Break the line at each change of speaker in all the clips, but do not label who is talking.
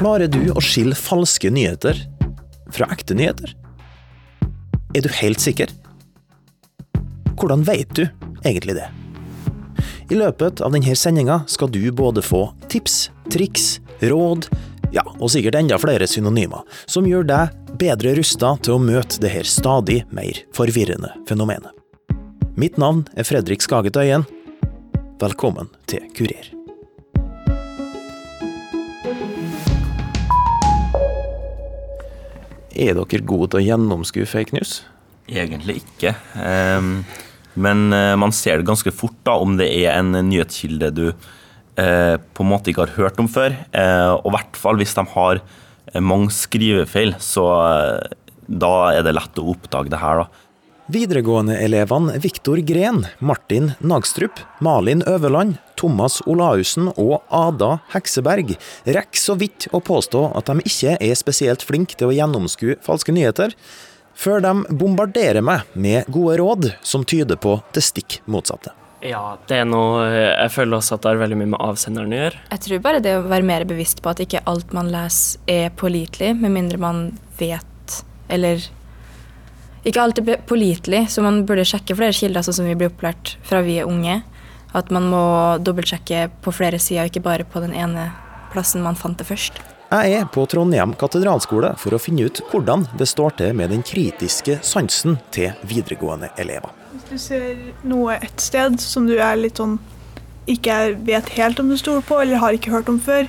Klarer du å skille falske nyheter fra ekte nyheter? Er du helt sikker? Hvordan vet du egentlig det? I løpet av denne sendinga skal du både få tips, triks, råd, ja, og sikkert enda flere synonymer, som gjør deg bedre rusta til å møte det her stadig mer forvirrende fenomenet. Mitt navn er Fredrik Skaget Øyen. Velkommen til Kurer. Er dere gode til å gjennomskue fake news?
Egentlig ikke. Um, men uh, man ser det ganske fort da, om det er en nyhetskilde du uh, på en måte ikke har hørt om før. Uh, og i hvert fall hvis de har mange skrivefeil, så da er det lett å oppdage det her. da.
Videregående-elevene Viktor Gren, Martin Nagstrup, Malin Øverland, Thomas Olaussen og Ada Hekseberg rekker så vidt å påstå at de ikke er spesielt flinke til å gjennomskue falske nyheter, før de bombarderer meg med gode råd som tyder på det stikk motsatte.
Ja, det er noe Jeg føler også at det har veldig mye med avsenderen å gjøre.
Jeg tror bare det å være mer bevisst på at ikke alt man leser er pålitelig, med mindre man vet eller ikke alltid pålitelig, så man burde sjekke flere kilder, sånn som vi blir opplært fra vi er unge. At man må dobbeltsjekke på flere sider, ikke bare på den ene plassen man fant det først.
Jeg er på Trondheim katedralskole for å finne ut hvordan det står til med den kritiske sansen til videregående elever.
Hvis du ser noe et sted som du er litt sånn ikke vet helt om du stoler på, eller har ikke hørt om før,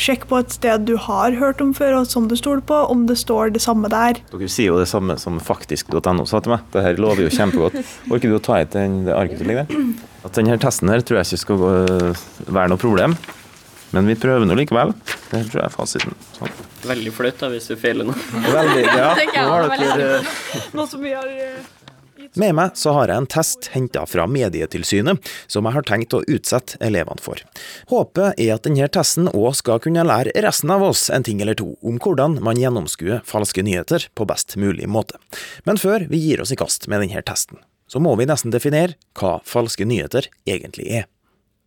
Sjekk på et sted du har hørt om før, og som du stoler på, om det står det samme der.
Dere sier jo det samme som faktisk.no sa til meg. Det her lover jo kjempegodt. Orker du å ta hit det arket som ligger der? At denne testen her tror jeg ikke skal gå, være noe problem. Men vi prøver nå likevel. Det tror jeg er fasiten. Sånn.
Veldig flaut hvis du feiler noe.
Veldig, ja. Nå har dere
Noe som vi har eh,
med meg så har jeg en test henta fra Medietilsynet, som jeg har tenkt å utsette elevene for. Håpet er at denne testen òg skal kunne lære resten av oss en ting eller to om hvordan man gjennomskuer falske nyheter på best mulig måte. Men før vi gir oss i kast med denne testen, så må vi nesten definere hva falske nyheter egentlig er.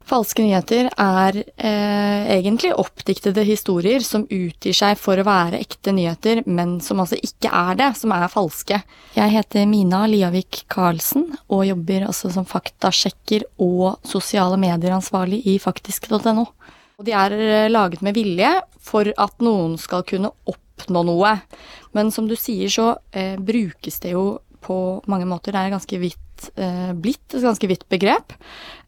Falske nyheter er eh, egentlig oppdiktede historier som utgir seg for å være ekte nyheter, men som altså ikke er det, som er falske. Jeg heter Mina Liavik Karlsen og jobber altså som faktasjekker og sosiale medier-ansvarlig i faktisk.no. De er eh, laget med vilje for at noen skal kunne oppnå noe. Men som du sier, så eh, brukes det jo på mange måter. Det er ganske vidt eh, blitt et ganske vidt begrep.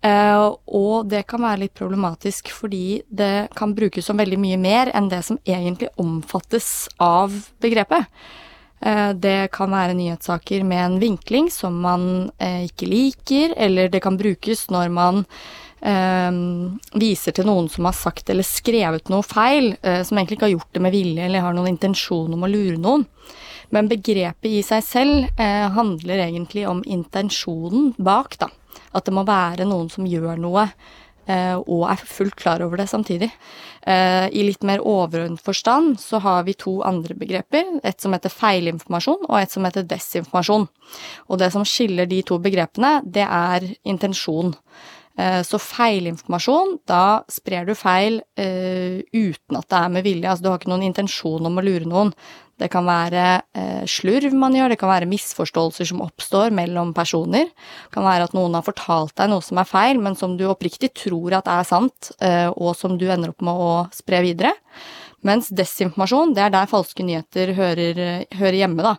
Eh, og det kan være litt problematisk fordi det kan brukes som veldig mye mer enn det som egentlig omfattes av begrepet. Eh, det kan være nyhetssaker med en vinkling som man eh, ikke liker, eller det kan brukes når man eh, viser til noen som har sagt eller skrevet noe feil, eh, som egentlig ikke har gjort det med vilje eller har noen intensjon om å lure noen. Men begrepet i seg selv eh, handler egentlig om intensjonen bak, da. At det må være noen som gjør noe, eh, og er fullt klar over det samtidig. Eh, I litt mer overordnet forstand så har vi to andre begreper. Et som heter feilinformasjon, og et som heter desinformasjon. Og det som skiller de to begrepene, det er intensjon. Eh, så feilinformasjon, da sprer du feil uten at det er med vilje. Altså du har ikke noen intensjon om å lure noen. Det kan være uh, slurv man gjør, det kan være misforståelser som oppstår mellom personer. Det kan være at noen har fortalt deg noe som er feil, men som du oppriktig tror at er sant, uh, og som du ender opp med å spre videre. Mens desinformasjon, det er der falske nyheter hører, hører hjemme, da.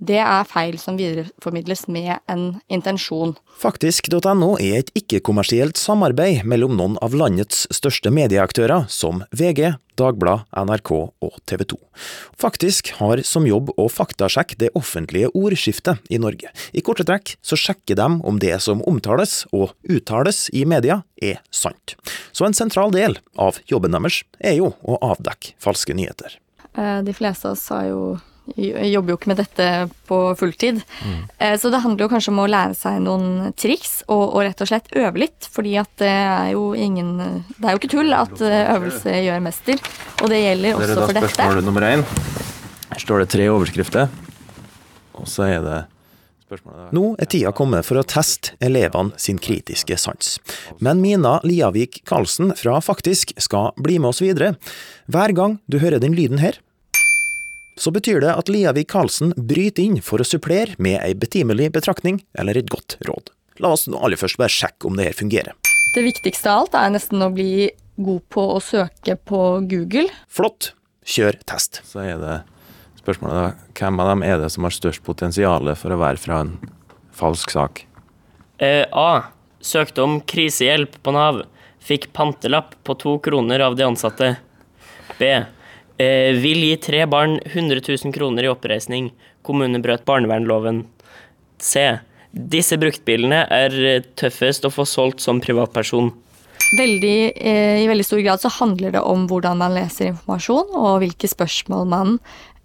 Det er feil som videreformidles med en intensjon.
Faktisk.no er et ikke-kommersielt samarbeid mellom noen av landets største medieaktører, som VG, Dagblad, NRK og TV 2. Faktisk har som jobb å faktasjekke det offentlige ordskiftet i Norge. I korte trekk så sjekker de om det som omtales og uttales i media, er sant. Så en sentral del av jobben deres er jo å avdekke falske nyheter.
Eh, de fleste av oss har jo jobber jo ikke med dette på fulltid. Mm. Så det handler jo kanskje om å lære seg noen triks, og, og, rett og slett øve litt. Fordi at det er jo ingen Det er jo ikke tull at eh, øvelse gjør mester. Og det gjelder også for dette.
Spørsmål nummer én. Her står det tre overskrifter, og så er det Nå er tida kommet for å teste elevene sin kritiske sans. Men Mina Liavik Karlsen fra Faktisk skal bli med oss videre. Hver gang du hører den lyden her, så betyr det at Liavik Karlsen bryter inn for å supplere med ei betimelig betraktning eller et godt råd. La oss nå aller først bare sjekke om det her fungerer.
Det viktigste av alt er nesten å bli god på å søke på Google.
Flott, kjør test. Så er det spørsmålet da, hvem av dem er det som har størst potensial for å være fra en falsk sak?
Eh, A. Søkte om krisehjelp på Nav. Fikk pantelapp på to kroner av de ansatte. B. Eh, vil gi tre barn 100 000 kroner i oppreisning. Kommune brøt barnevernloven. C. Disse bruktbilene er eh, tøffest å få solgt som privatperson.
Veldig, eh, I veldig stor grad så handler det om hvordan man leser informasjon, og hvilke spørsmål man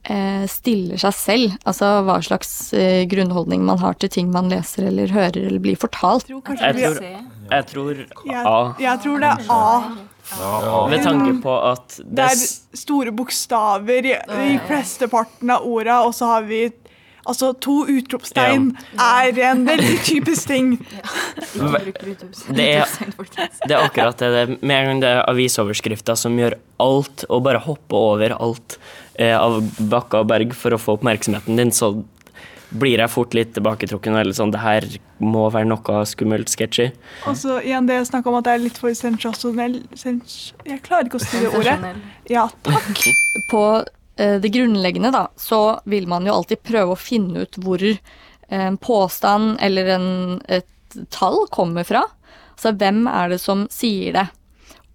eh, stiller seg selv. Altså hva slags eh, grunnholdning man har til ting man leser eller hører eller blir fortalt.
Jeg tror
Jeg tror, jeg tror
jeg,
A.
jeg tror det er A.
Ved tanke på at
Det
det
er store bokstaver i, i flesteparten av orda, og så har vi Altså, to utropstegn er en veldig typisk ting.
Det er, det er akkurat det. det. Med en gang det er avisoverskrifter som gjør alt, og bare hopper over alt eh, av bakker og berg for å få oppmerksomheten din, så blir jeg fort litt tilbaketrukken. Eller sånn, det her må være noe skummelt sketchy.
Og så igjen det snakk om at det er litt for sensasjonell sens, Jeg klarer ikke å si ordet. Ja, takk.
På eh, det grunnleggende da, så vil man jo alltid prøve å finne ut hvor eh, en påstand eller en, et tall kommer fra. Altså hvem er det som sier det?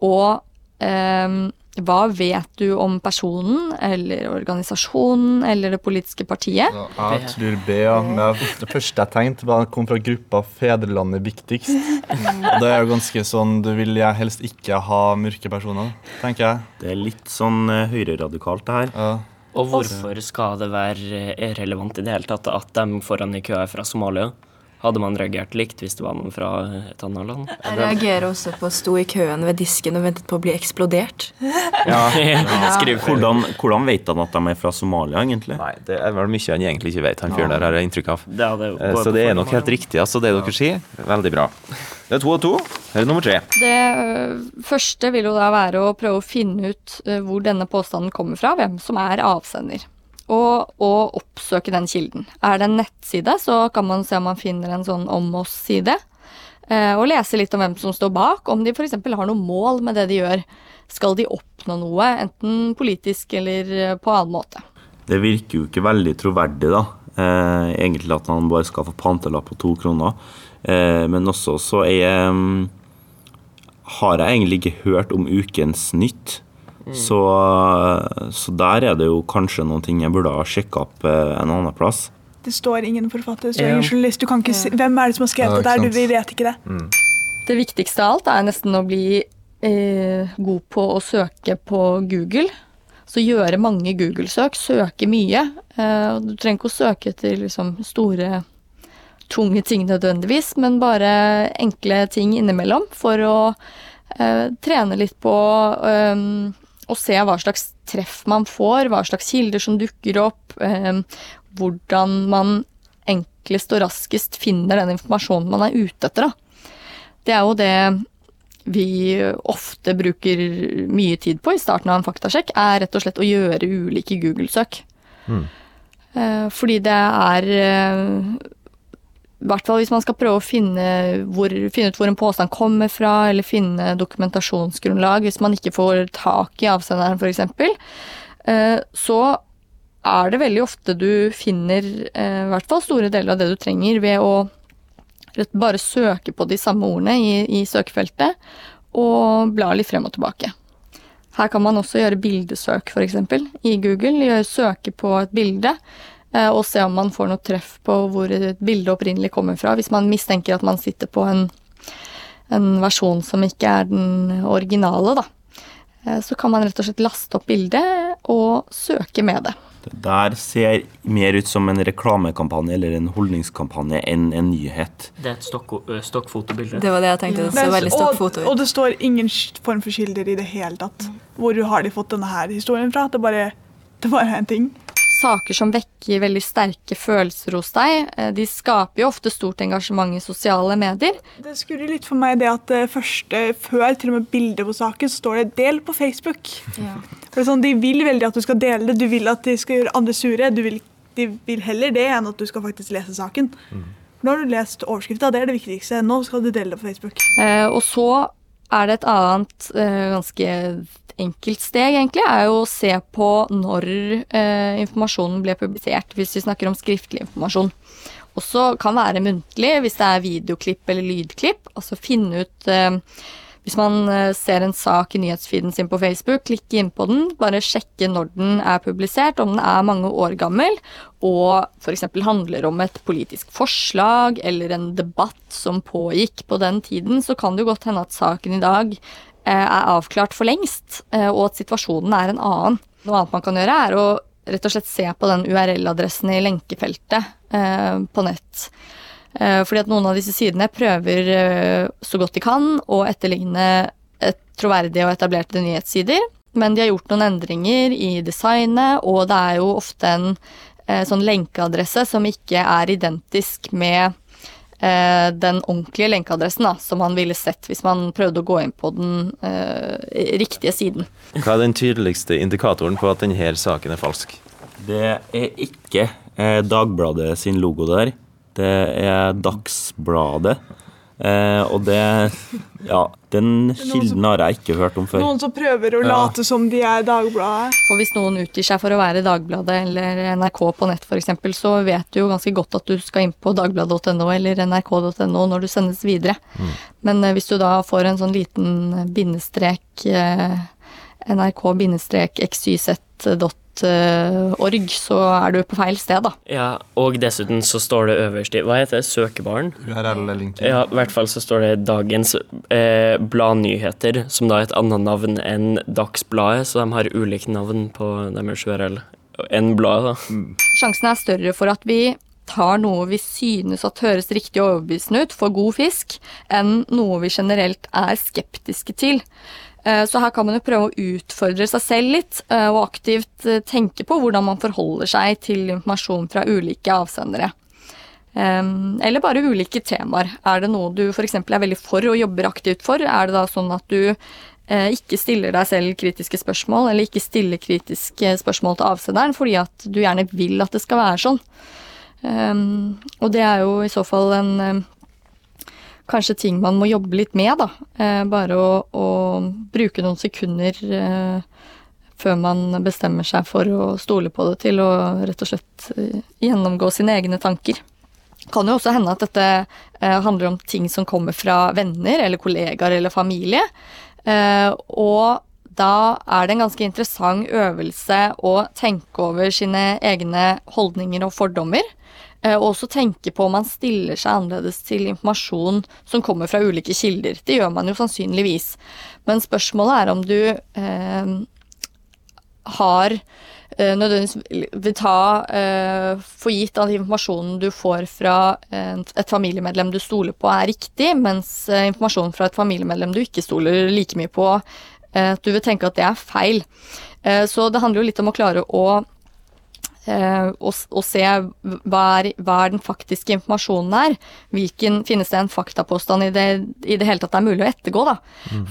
Og eh, hva vet du om personen eller organisasjonen eller det politiske partiet?
Ja, jeg tror B, ja. Men det første jeg tenkte, var kom fra gruppa 'Fedrelandet viktigst'. Og det er jo ganske sånn Du vil jeg helst ikke ha mørke personer, tenker jeg.
Det er litt sånn uh, høyreradikalt, det her.
Ja.
Og hvorfor skal det være irrelevant relevant i det hele tatt at de foran i køa er fra Somalia? Hadde man reagert likt hvis det var noen fra et annet land?
Jeg reagerer også på å stå i køen ved disken og ventet på å bli eksplodert.
Skriv
Hvordan, hvordan vet han at de er fra Somalia, egentlig?
Nei, det er vel mye han egentlig ikke vet, han fyren der, har jeg inntrykk av.
Det hadde
Eh, Så det er nok helt riktig, altså, det dere sier. Veldig bra. Det er to og to. Her er nummer tre.
Det øh, første vil jo da være å prøve å finne ut øh, hvor denne påstanden kommer fra, hvem som er avsender. Og, og oppsøke den kilden. Er det en nettside, så kan man se om man finner en sånn om oss-side. eh, Og lese litt om hvem som står bak, om de f.eks. har noe mål med det de gjør. Skal de oppnå noe, enten politisk eller øh, på annen måte.
Det virker jo ikke veldig troverdig, da. Eh, egentlig at han bare skal få pantelapp på to kroner. Eh, men også så er mm, Har jeg egentlig ikke hørt om Ukens Nytt. Så, så der er det jo kanskje noen ting jeg burde ha sjekka opp eh, en annen plass.
Det står ingen forfatter, det står
Ja.
ingen journalist. Du kan ikke si, hvem er det som har skrevet
Ja,
det der? Du, vi vet ikke det.
Det viktigste av alt er nesten å bli eh, god på å søke på Google. Så gjøre mange Google-søk, søke mye. Eh, du trenger ikke å søke etter liksom, store, tunge ting nødvendigvis, men bare enkle ting innimellom for å eh, trene litt på eh, å se hva slags treff man får, hva slags kilder som dukker opp, eh, hvordan man enklest og raskest finner den informasjonen man er ute etter. Da. Det er jo det vi ofte bruker mye tid på i starten av en faktasjekk, er rett og slett å gjøre ulike Google-søk. Eh, Fordi det er eh, hvert fall hvis man skal prøve å finne, hvor, finne ut hvor en påstand kommer fra, eller finne dokumentasjonsgrunnlag, hvis man ikke får tak i avsenderen f.eks., eh, så er det veldig ofte du finner eh, i hvert fall store deler av det du trenger ved å bare søke på de samme ordene i, i søkefeltet og bla litt frem og tilbake. Her kan man også gjøre bildesøk, f.eks. i Google. Gjøre søke på et bilde eh, og se om man får noe treff på hvor et bilde opprinnelig kommer fra. Hvis man mistenker at man sitter på en, en versjon som ikke er den originale, da. Eh, Så kan man rett og slett laste opp bildet og søke med det.
Det der ser mer ut som en reklamekampanje eller en holdningskampanje enn en nyhet.
Det er et stokk, stokkfotobilde.
Det var det jeg tenkte. Det så
er-
veldig stokkfoto
og
og
det står ingen form for kilder i det hele tatt. Hvor har de fått denne her historien fra? Det bare, det bare er en ting.
Saker som vekker veldig sterke følelser hos deg, eh, de skaper jo ofte stort engasjement i sosiale medier.
Det skurrer litt for meg det at det første, før til og med bildet på saken, står det 'del på Facebook'. For er sånn, De vil veldig at du skal dele det, du vil at de skal gjøre andre sure. Du vil, de vil heller det enn at du skal faktisk lese saken. Nå har du lest overskrifta, det er det viktigste. Nå skal du dele det på Facebook.
Eh, og så er det et annet eh, ganske enkelt steg, egentlig, er jo å se på når eh, informasjonen ble publisert, hvis vi snakker om skriftlig informasjon. Også kan være muntlig hvis det er videoklipp eller lydklipp. Altså finne ut eh, Hvis man eh, ser en sak i nyhetsfeeden sin på Facebook, klikke inn på den, bare sjekke når den er publisert, om den er mange år gammel, og f.eks. handler om et politisk forslag eller en debatt som pågikk på den tiden, så kan det jo godt hende at saken i dag eh, er avklart for lengst, eh, og at situasjonen er en annen. Noe annet man kan gjøre, er å rett og slett se på den URL-adressen i lenkefeltet på nett. Eh, fordi at noen av disse sidene prøver eh, så godt de kan å etterligne et troverdige og etablerte nyhetssider, men de har gjort noen endringer i designet, og det er jo ofte en eh, sånn lenkeadresse som ikke er identisk med eh, den ordentlige lenkeadressen da, som man ville sett hvis man prøvde å gå inn på den eh, riktige siden.
Hva er den tydeligste indikatoren på at denne saken er falsk?
Det er ikke eh, Dagbladet sin logo der. Det er Dagsbladet. Eh, og det Ja, den kilden har jeg ikke hørt om før.
Noen som prøver å
Ja.
late som de er Dagbladet.
For hvis noen utgir seg for å være Dagbladet eller NRK på nett f.eks., så vet du jo ganske godt at du skal inn på dagbladet.no eller nrk.no når du sendes videre. Men eh, hvis du da får en sånn liten bindestrek eh, nrk-xyz.org, så er du på feil sted, da.
Ja, og dessuten så står det øverst i Hva heter det? Søkebaren? Ja, i hvert fall så står det dagens eh, bladnyheter, som da er et annet navn enn Dagsbladet, så de har ulike navn på deres URL enn bladet, da.
Sjansen er større for at vi tar noe vi synes at høres riktig og overbevisende ut, for god fisk, enn noe vi generelt er skeptiske til. Eh, Så her kan man jo prøve å utfordre seg selv litt, eh, og aktivt eh, tenke på hvordan man forholder seg til informasjon fra ulike avsendere. Eller bare ulike temaer. Er det noe du f.eks. er veldig for og jobber aktivt for, er det da sånn at du ikke stiller deg selv kritiske spørsmål, eller ikke stiller kritiske spørsmål til avsenderen fordi at du gjerne vil at det skal være sånn. Og det er jo i så fall en kanskje ting man må jobbe litt med, da. Eh, bare å, å bruke noen sekunder eh, før man bestemmer seg for å stole på det, til å rett og slett eh, gjennomgå sine egne tanker. Kan jo også hende at dette handler om ting som kommer fra venner eller kollegaer eller familie. Og da er det en ganske interessant øvelse å tenke over sine egne holdninger og fordommer. Eh, Og også tenke på om man stiller seg annerledes til informasjon som kommer fra ulike kilder. Det gjør man jo sannsynligvis. Men spørsmålet er om du eh, har eh, nødvendigvis vil ta eh, for gitt at informasjonen du får fra eh, et familiemedlem du stoler på, er riktig, mens eh, informasjonen fra et familiemedlem du ikke stoler like mye på, at du vil tenke at det er feil. Så det handler jo litt om å klare å og, og se hva er, hva er den faktiske informasjonen er. Hvilken, finnes det en faktapåstand i det, i det hele tatt det er mulig å ettergå? da?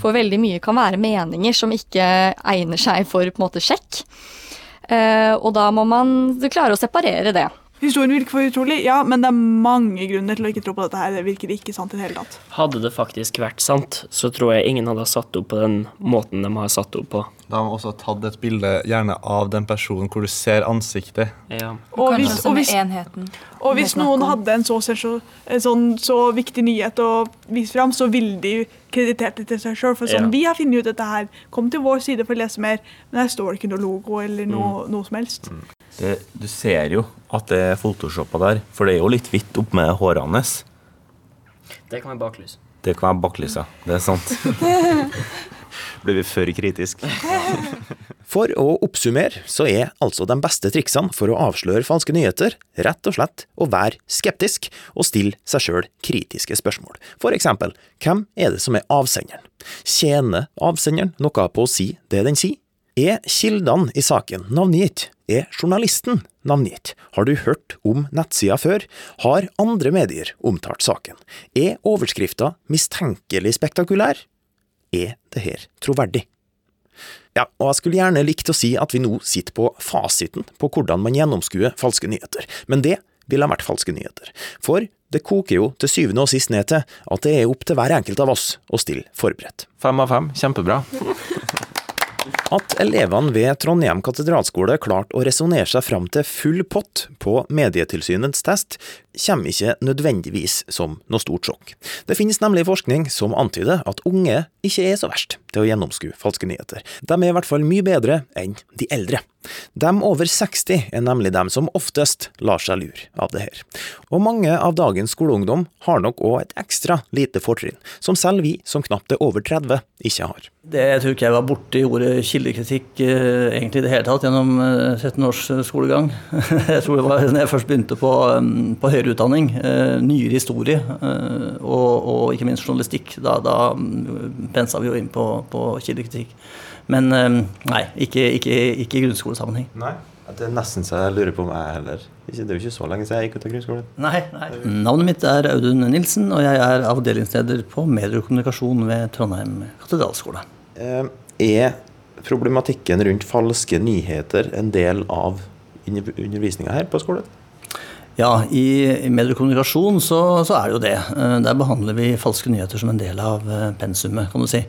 For veldig mye kan være meninger som ikke egner seg for på en måte sjekk. Eh, og da må man klare å separere det.
Historien virker for utrolig, ja, men det er mange grunner til å ikke tro på dette her. Det virker ikke sant i det hele tatt.
Hadde det faktisk vært sant, så tror jeg ingen hadde satt opp på den måten de har satt opp på.
Da har man også tatt et bilde gjerne av den personen hvor du ser ansiktet.
Ja.
Og hvis, og hvis,
enheten.
og hvis noen hadde en så, så, en sånn, så viktig nyhet å vise fram, så ville de kreditert det til seg sjøl. For sånn,
Ja.
vi har funnet ut dette her. Kom til vår side for å lese mer. Men her står det ikke noe logo eller noe, noe som helst.
Det, du ser jo at det er photoshoppa der, for det er jo litt hvitt opp med hårene hans.
Det kan være baklys.
Det kan være baklys, ja. Det er sant.
Blir vi for kritisk? For å oppsummere, så er altså de beste triksene for å avsløre falske nyheter rett og slett å være skeptisk og stille seg sjøl kritiske spørsmål. For eksempel, hvem er det som er avsenderen? Tjener avsenderen noe på å si det den sier? Er kildene i saken navngitt? Er journalisten navngitt? Har du hørt om nettsida før? Har andre medier omtalt saken? Er overskrifta mistenkelig spektakulær? Er det her troverdig? Ja, og jeg skulle gjerne likt å si at vi nå sitter på fasiten på hvordan man gjennomskuer falske nyheter, men det ville vært falske nyheter. For det koker jo til syvende og sist ned til at det er opp til hver enkelt av oss å stille forberedt.
Fem av fem, kjempebra.
At elevene ved Trondheim katedralskole klarte å resonnere seg fram til full pott på Medietilsynets test, kommer ikke nødvendigvis som noe stort sjokk. Det finnes nemlig forskning som antyder at unge ikke er så verst til å gjennomskue falske nyheter. De er i hvert fall mye bedre enn de eldre. De over 60 er nemlig dem som oftest lar seg lure av det her. Og mange av dagens skoleungdom har nok òg et ekstra lite fortrinn, som selv vi som knapt er over 30 ikke har.
Det jeg tror ikke jeg var borti ordet kildekritikk eh, egentlig i det hele tatt gjennom eh, 17 års eh, skolegang. jeg tror det var da jeg først begynte på, um, på høyere utdanning, eh, nyere historie eh, og, og ikke minst journalistikk. Da, da mm, pensa vi jo inn på, på kildekritikk. Men eh, nei, ikke, ikke, ikke i grunnskolesammenheng.
Nei, det er nesten så jeg lurer på om jeg heller. Det er jo ikke så lenge siden jeg gikk ut av grunnskolen.
Nei, nei. Navnet mitt er Audun Nilsen, og jeg er avdelingsleder på medier og kommunikasjon ved Trondheim katedralskole.
Eh, Er problematikken rundt falske nyheter en del av undervisninga her på skolen?
Ja, i, mediekommunikasjon så, så er det jo det. Eh, Der behandler vi falske nyheter som en del av eh, pensumet, kan du si.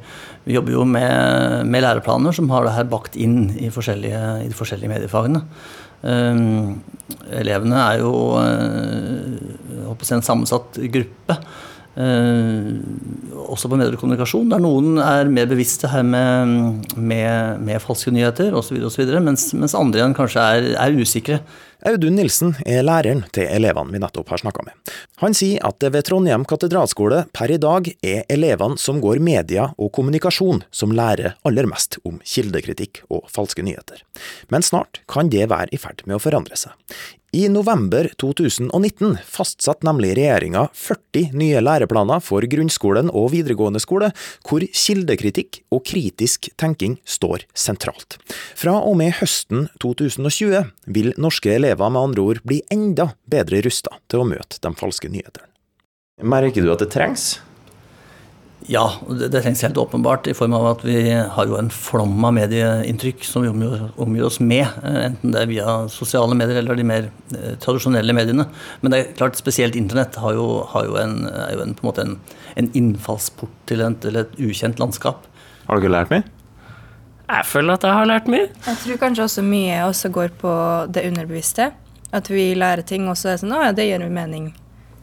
Vi jobber jo med, med læreplaner som har det her bakt inn i, forskjellige, i de forskjellige mediefagene. Um, elevene er jo uh, en sammensatt gruppe. Uh, også på medier kommunikasjon, der noen er mer bevisste her med, med, med falske nyheter osv., mens, mens andre igjen kanskje er, er usikre.
Audun Nilsen er læreren til elevene vi nettopp har snakka med. Han sier at det ved Trondheim katedralskole per i dag er elevene som går media og kommunikasjon som lærer aller mest om kildekritikk og falske nyheter. Men snart kan det være i ferd med å forandre seg. I november 2019 fastsatte nemlig regjeringa 40 nye læreplaner for grunnskolen og videregående skole, hvor kildekritikk og kritisk tenking står sentralt. Fra og med høsten 2020 vil norske elever med andre ord blir enda bedre rusta til å møte de falske nyhetene. Merker du at det trengs?
Ja, det, det trengs helt åpenbart, i form av at vi har jo en flom av medieinntrykk som vi omgir, omgir oss med, eh, enten det er via sosiale medier eller de mer eh, tradisjonelle mediene. Men det er klart, spesielt internett har jo, har jo en, er jo en, på en, måte en, en innfallsport til, en, til et ukjent landskap.
Har ikke lært mye?
Jeg føler at jeg har lært mye.
Jeg tror kanskje også mye også går på det underbevisste. At vi lærer ting, og så er det sånn Å ja, det gir jo mening.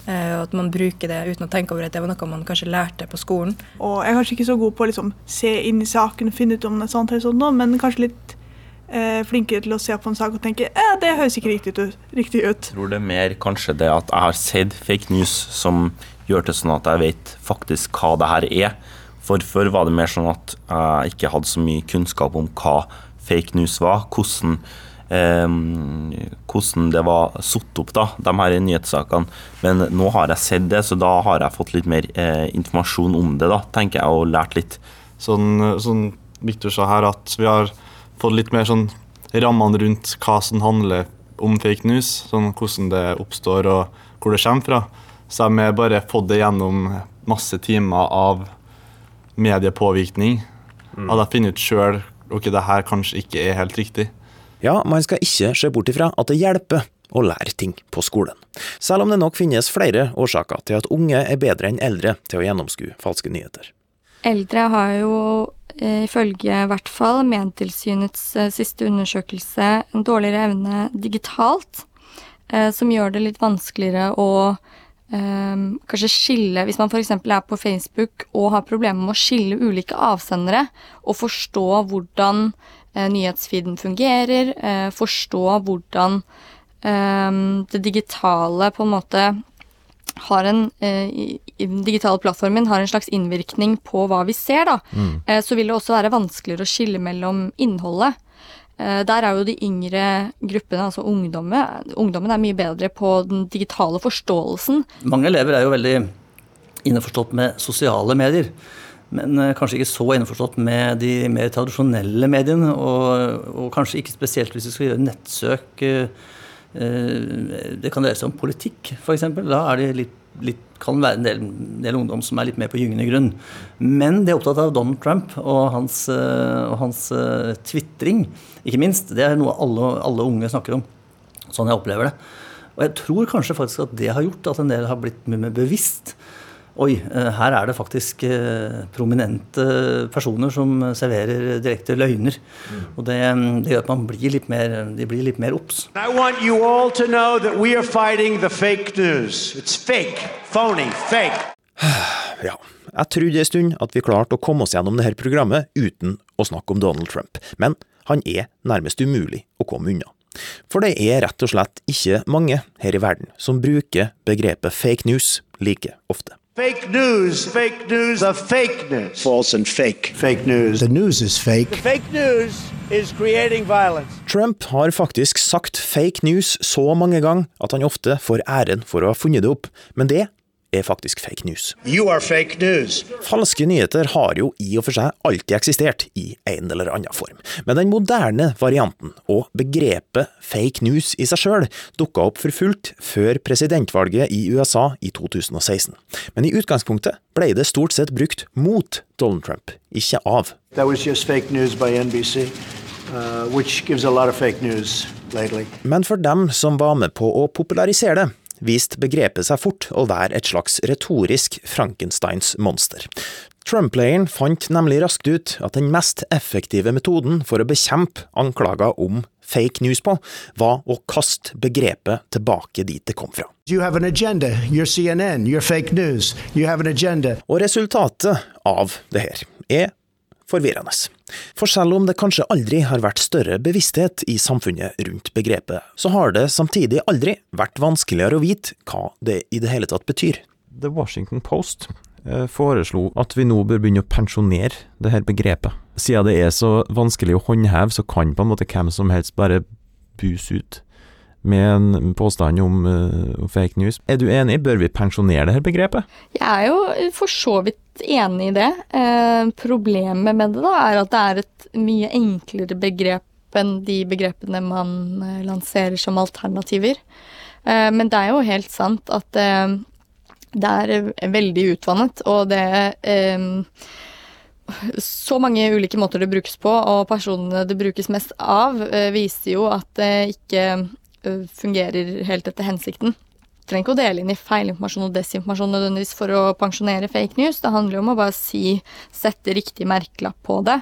Eh, og at man bruker det uten å tenke over at det var noe man kanskje lærte på skolen.
Og jeg er kanskje ikke så god på å liksom, se inn i saken og finne ut om det er sant, eller sånt, men kanskje litt eh, flinkere til å se på en sak og tenke eh, det høres ikke riktig ut. Riktig ut.
Jeg tror det er mer kanskje det at jeg har sett fake news som gjør det sånn at jeg vet faktisk hva det her er. For før var det mer sånn at jeg ikke hadde så mye kunnskap om hva fake news var. Hvordan, eh, hvordan det var satt opp, da, de her nyhetssakene. Men nå har jeg sett det, så da har jeg fått litt mer eh, informasjon om det, da, tenker jeg, og lært litt.
Sånn, sånn Victor sa her, at vi har fått litt mer sånn rammene rundt hva som handler om fake news. Sånn hvordan det oppstår og hvor det kommer fra. Så har bare fått det gjennom masse timer av mediepåvirkning. Mm. At jeg finner ut sjøl ok, det her kanskje ikke er helt riktig.
Ja, man skal ikke se bort ifra at det hjelper å lære ting på skolen. Selv om det nok finnes flere årsaker til at unge er bedre enn eldre til å gjennomskue falske nyheter.
Eldre har jo eh, ifølge i hvert fall Medtilsynets eh, siste undersøkelse en dårligere evne digitalt, eh, som gjør det litt vanskeligere å Um, kanskje skille Hvis man f.eks. er på Facebook og har problemer med å skille ulike avsendere, og forstå hvordan uh, nyhetsfeeden fungerer, uh, forstå hvordan um, det digitale på en måte har en uh, i, Den digitale plattformen har en slags innvirkning på hva vi ser, da. Mm. så vil det også være vanskeligere å skille mellom innholdet. Eh, der er jo de yngre gruppene, altså ungdommen, ungdommen er mye bedre på den digitale forståelsen.
Mange elever er jo veldig innforstått med sosiale medier. men eh, kanskje ikke så innforstått med de mer tradisjonelle mediene. Og, og kanskje ikke spesielt hvis vi skal gjøre nettsøk. Eh, det kan dreie seg om politikk, f.eks. Da er de litt, litt, kan være en del, del, ungdom som er litt mer på gyngende grunn. Men de er opptatt av Donald Trump og hans, og hans tvitring, ikke minst. Det er noe alle, alle unge snakker om. Sånn jeg opplever det. Og jeg tror kanskje faktisk at det har gjort at en del har blitt mye mer bevisst Oi, eh, her er det faktisk eh, prominente personer som serverer direkte løgner. Mm. Og det, det, gjør at man blir litt mer, de blir litt mer obs.
Ja, jeg trodde en stund at vi klarte å komme oss gjennom dette programmet uten å snakke om Donald Trump, men han er nærmest umulig å komme unna. For det er rett og slett ikke mange her i verden som bruker begrepet fake news like ofte. Fake news, fake news, the fake news. False and fake. Fake news. The news is fake. The fake news is creating violence. Trump har faktisk sagt fake news så mange ganger at han ofte får æren for å ha funnet det opp, men det er faktisk fake news. Fake news. Falske nyheter har jo i og for seg alltid eksistert, i en eller annen form. Men den moderne varianten, og begrepet fake news i seg sjøl, dukka opp for fullt før presidentvalget i USA i 2016. Men i utgangspunktet ble det stort sett brukt mot Donald Trump, ikke av. That was just fake news by NBC. Uh, which gives a lot of fake news lately. Men for dem som var med på å popularisere det, viste begrepet seg fort å være et slags retorisk Frankensteins monster. Trump-leiren fant nemlig raskt ut at den mest effektive metoden for å bekjempe anklager om fake news på, var å kaste begrepet tilbake dit det kom fra. Agenda, CNN, Og resultatet av det her er forvirrende. For selv om det kanskje aldri har vært større bevissthet i samfunnet rundt begrepet, så har det samtidig aldri vært vanskeligere å vite hva det i det hele tatt betyr.
The Washington Post eh, foreslo at vi nå bør begynne å pensjonere det her begrepet. Siden det er så vanskelig å håndheve, så kan på en måte hvem som helst bare buse ut med en påstand om uh, fake news. Er du enig, bør vi pensjonere det her begrepet?
Jeg er jo for så vidt enig i det. Eh, problemet med det da, er at det er et mye enklere begrep enn de begrepene man eh, lanserer som alternativer. Eh, men det er jo helt sant at eh, det er veldig utvannet, og det eh, så mange ulike måter det brukes på, og personene det brukes mest av, eh, viser jo at det ikke fungerer helt etter hensikten trenger ikke å dele inn i feilinformasjon og desinformasjon nødvendigvis for å pensjonere fake news. Det handler jo om å bare si, sette riktig merkelapp på det.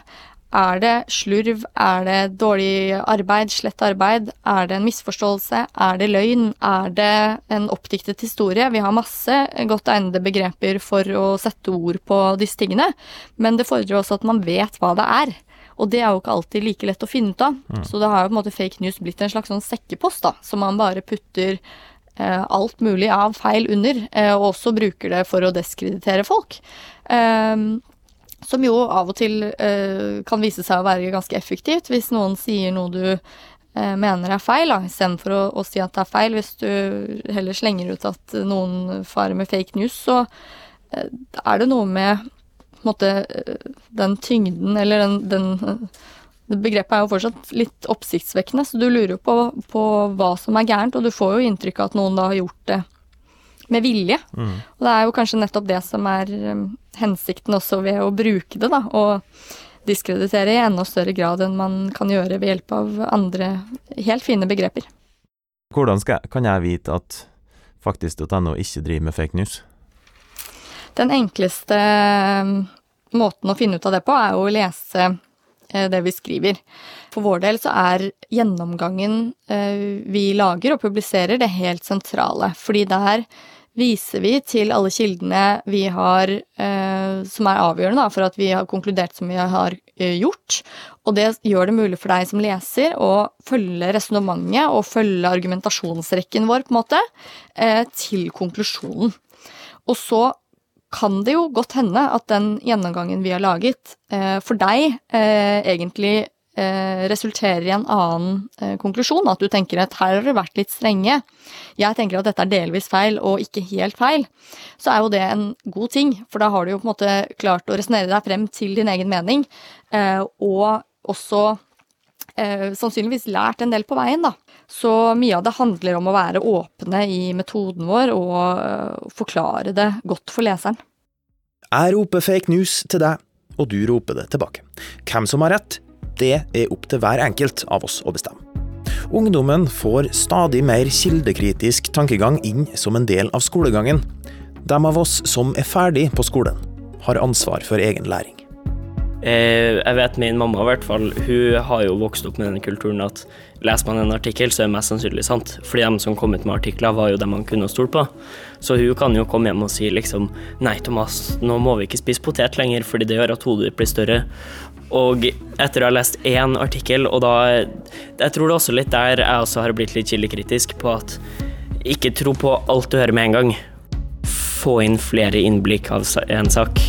Er det slurv? Er det dårlig arbeid? Slett arbeid? Er det en misforståelse? Er det løgn? Er det en oppdiktet historie? Vi har masse godt egnede begreper for å sette ord på disse tingene, men det fordrer også at man vet hva det er. Og det er jo ikke alltid like lett å finne ut av. Mm. Så det har jo på en måte fake news blitt en slags sånn sekkepost, da, som man bare putter alt mulig av feil under, eh, og også bruker det for å deskreditere folk. Eh, som jo av og til kan vise seg å være ganske effektivt, hvis noen sier noe du mener er feil, istedenfor å, å si at det er feil. Hvis du heller slenger ut at noen farer med fake news, så er det noe med måte, den tyngden eller den, den Begrepet er jo fortsatt litt oppsiktsvekkende, så du lurer på, på, hva som er gærent, og du får jo inntrykk av at noen da har gjort det med vilje. Mm. Og det er jo kanskje nettopp det som er um, hensikten også ved å bruke det, da. Og diskreditere i enda større grad enn man kan gjøre ved hjelp av andre helt fine begreper.
Hvordan skal, kan jeg vite at faktisk.no ikke driver med fake news?
Den enkleste um, måten å finne ut av det på, er jo å lese det vi skriver. For vår del så er gjennomgangen eh, vi lager og publiserer, det helt sentrale. Fordi der viser vi til alle kildene vi har eh, som er avgjørende for at vi har konkludert som vi har gjort. Og det gjør det mulig for deg som leser å følge resonnementet og følge argumentasjonsrekken vår, på en måte, til konklusjonen. Og så kan det jo godt hende at den gjennomgangen vi har laget, eh, for deg eh, egentlig eh, resulterer i en annen konklusjon, at du tenker at her har du vært litt strenge, jeg tenker at dette er delvis feil og ikke helt feil, så er jo det en god ting, for da har du jo på en måte klart å resonnere deg frem til din egen mening, og også sannsynligvis lært en del på veien, da. Så mye av det handler om å være åpne i metoden vår og øh, forklare det godt for leseren.
Jeg roper fake news til deg, og du roper det tilbake. Hvem som har rett, det er opp til hver enkelt av oss å bestemme. Ungdommen får stadig mer kildekritisk tankegang inn som en del av skolegangen. De av oss som er ferdig på skolen, har ansvar for egen læring.
Eh, jeg vet min mamma i hvert fall, hun har jo vokst opp med denne kulturen at leser man en artikkel, så er det mest sannsynlig sant. Fordi de som kom ut med artikler, var jo dem man kunne stole på. Så hun kan jo komme hjem og si liksom Nei, Thomas, nå må vi ikke spise potet lenger, fordi det gjør at hodet ditt blir større. Og etter å ha lest én artikkel, og da Jeg tror det er også litt der jeg også har blitt litt kildekritisk på at ikke tro på alt du hører med en gang. Få inn flere innblikk av en sak.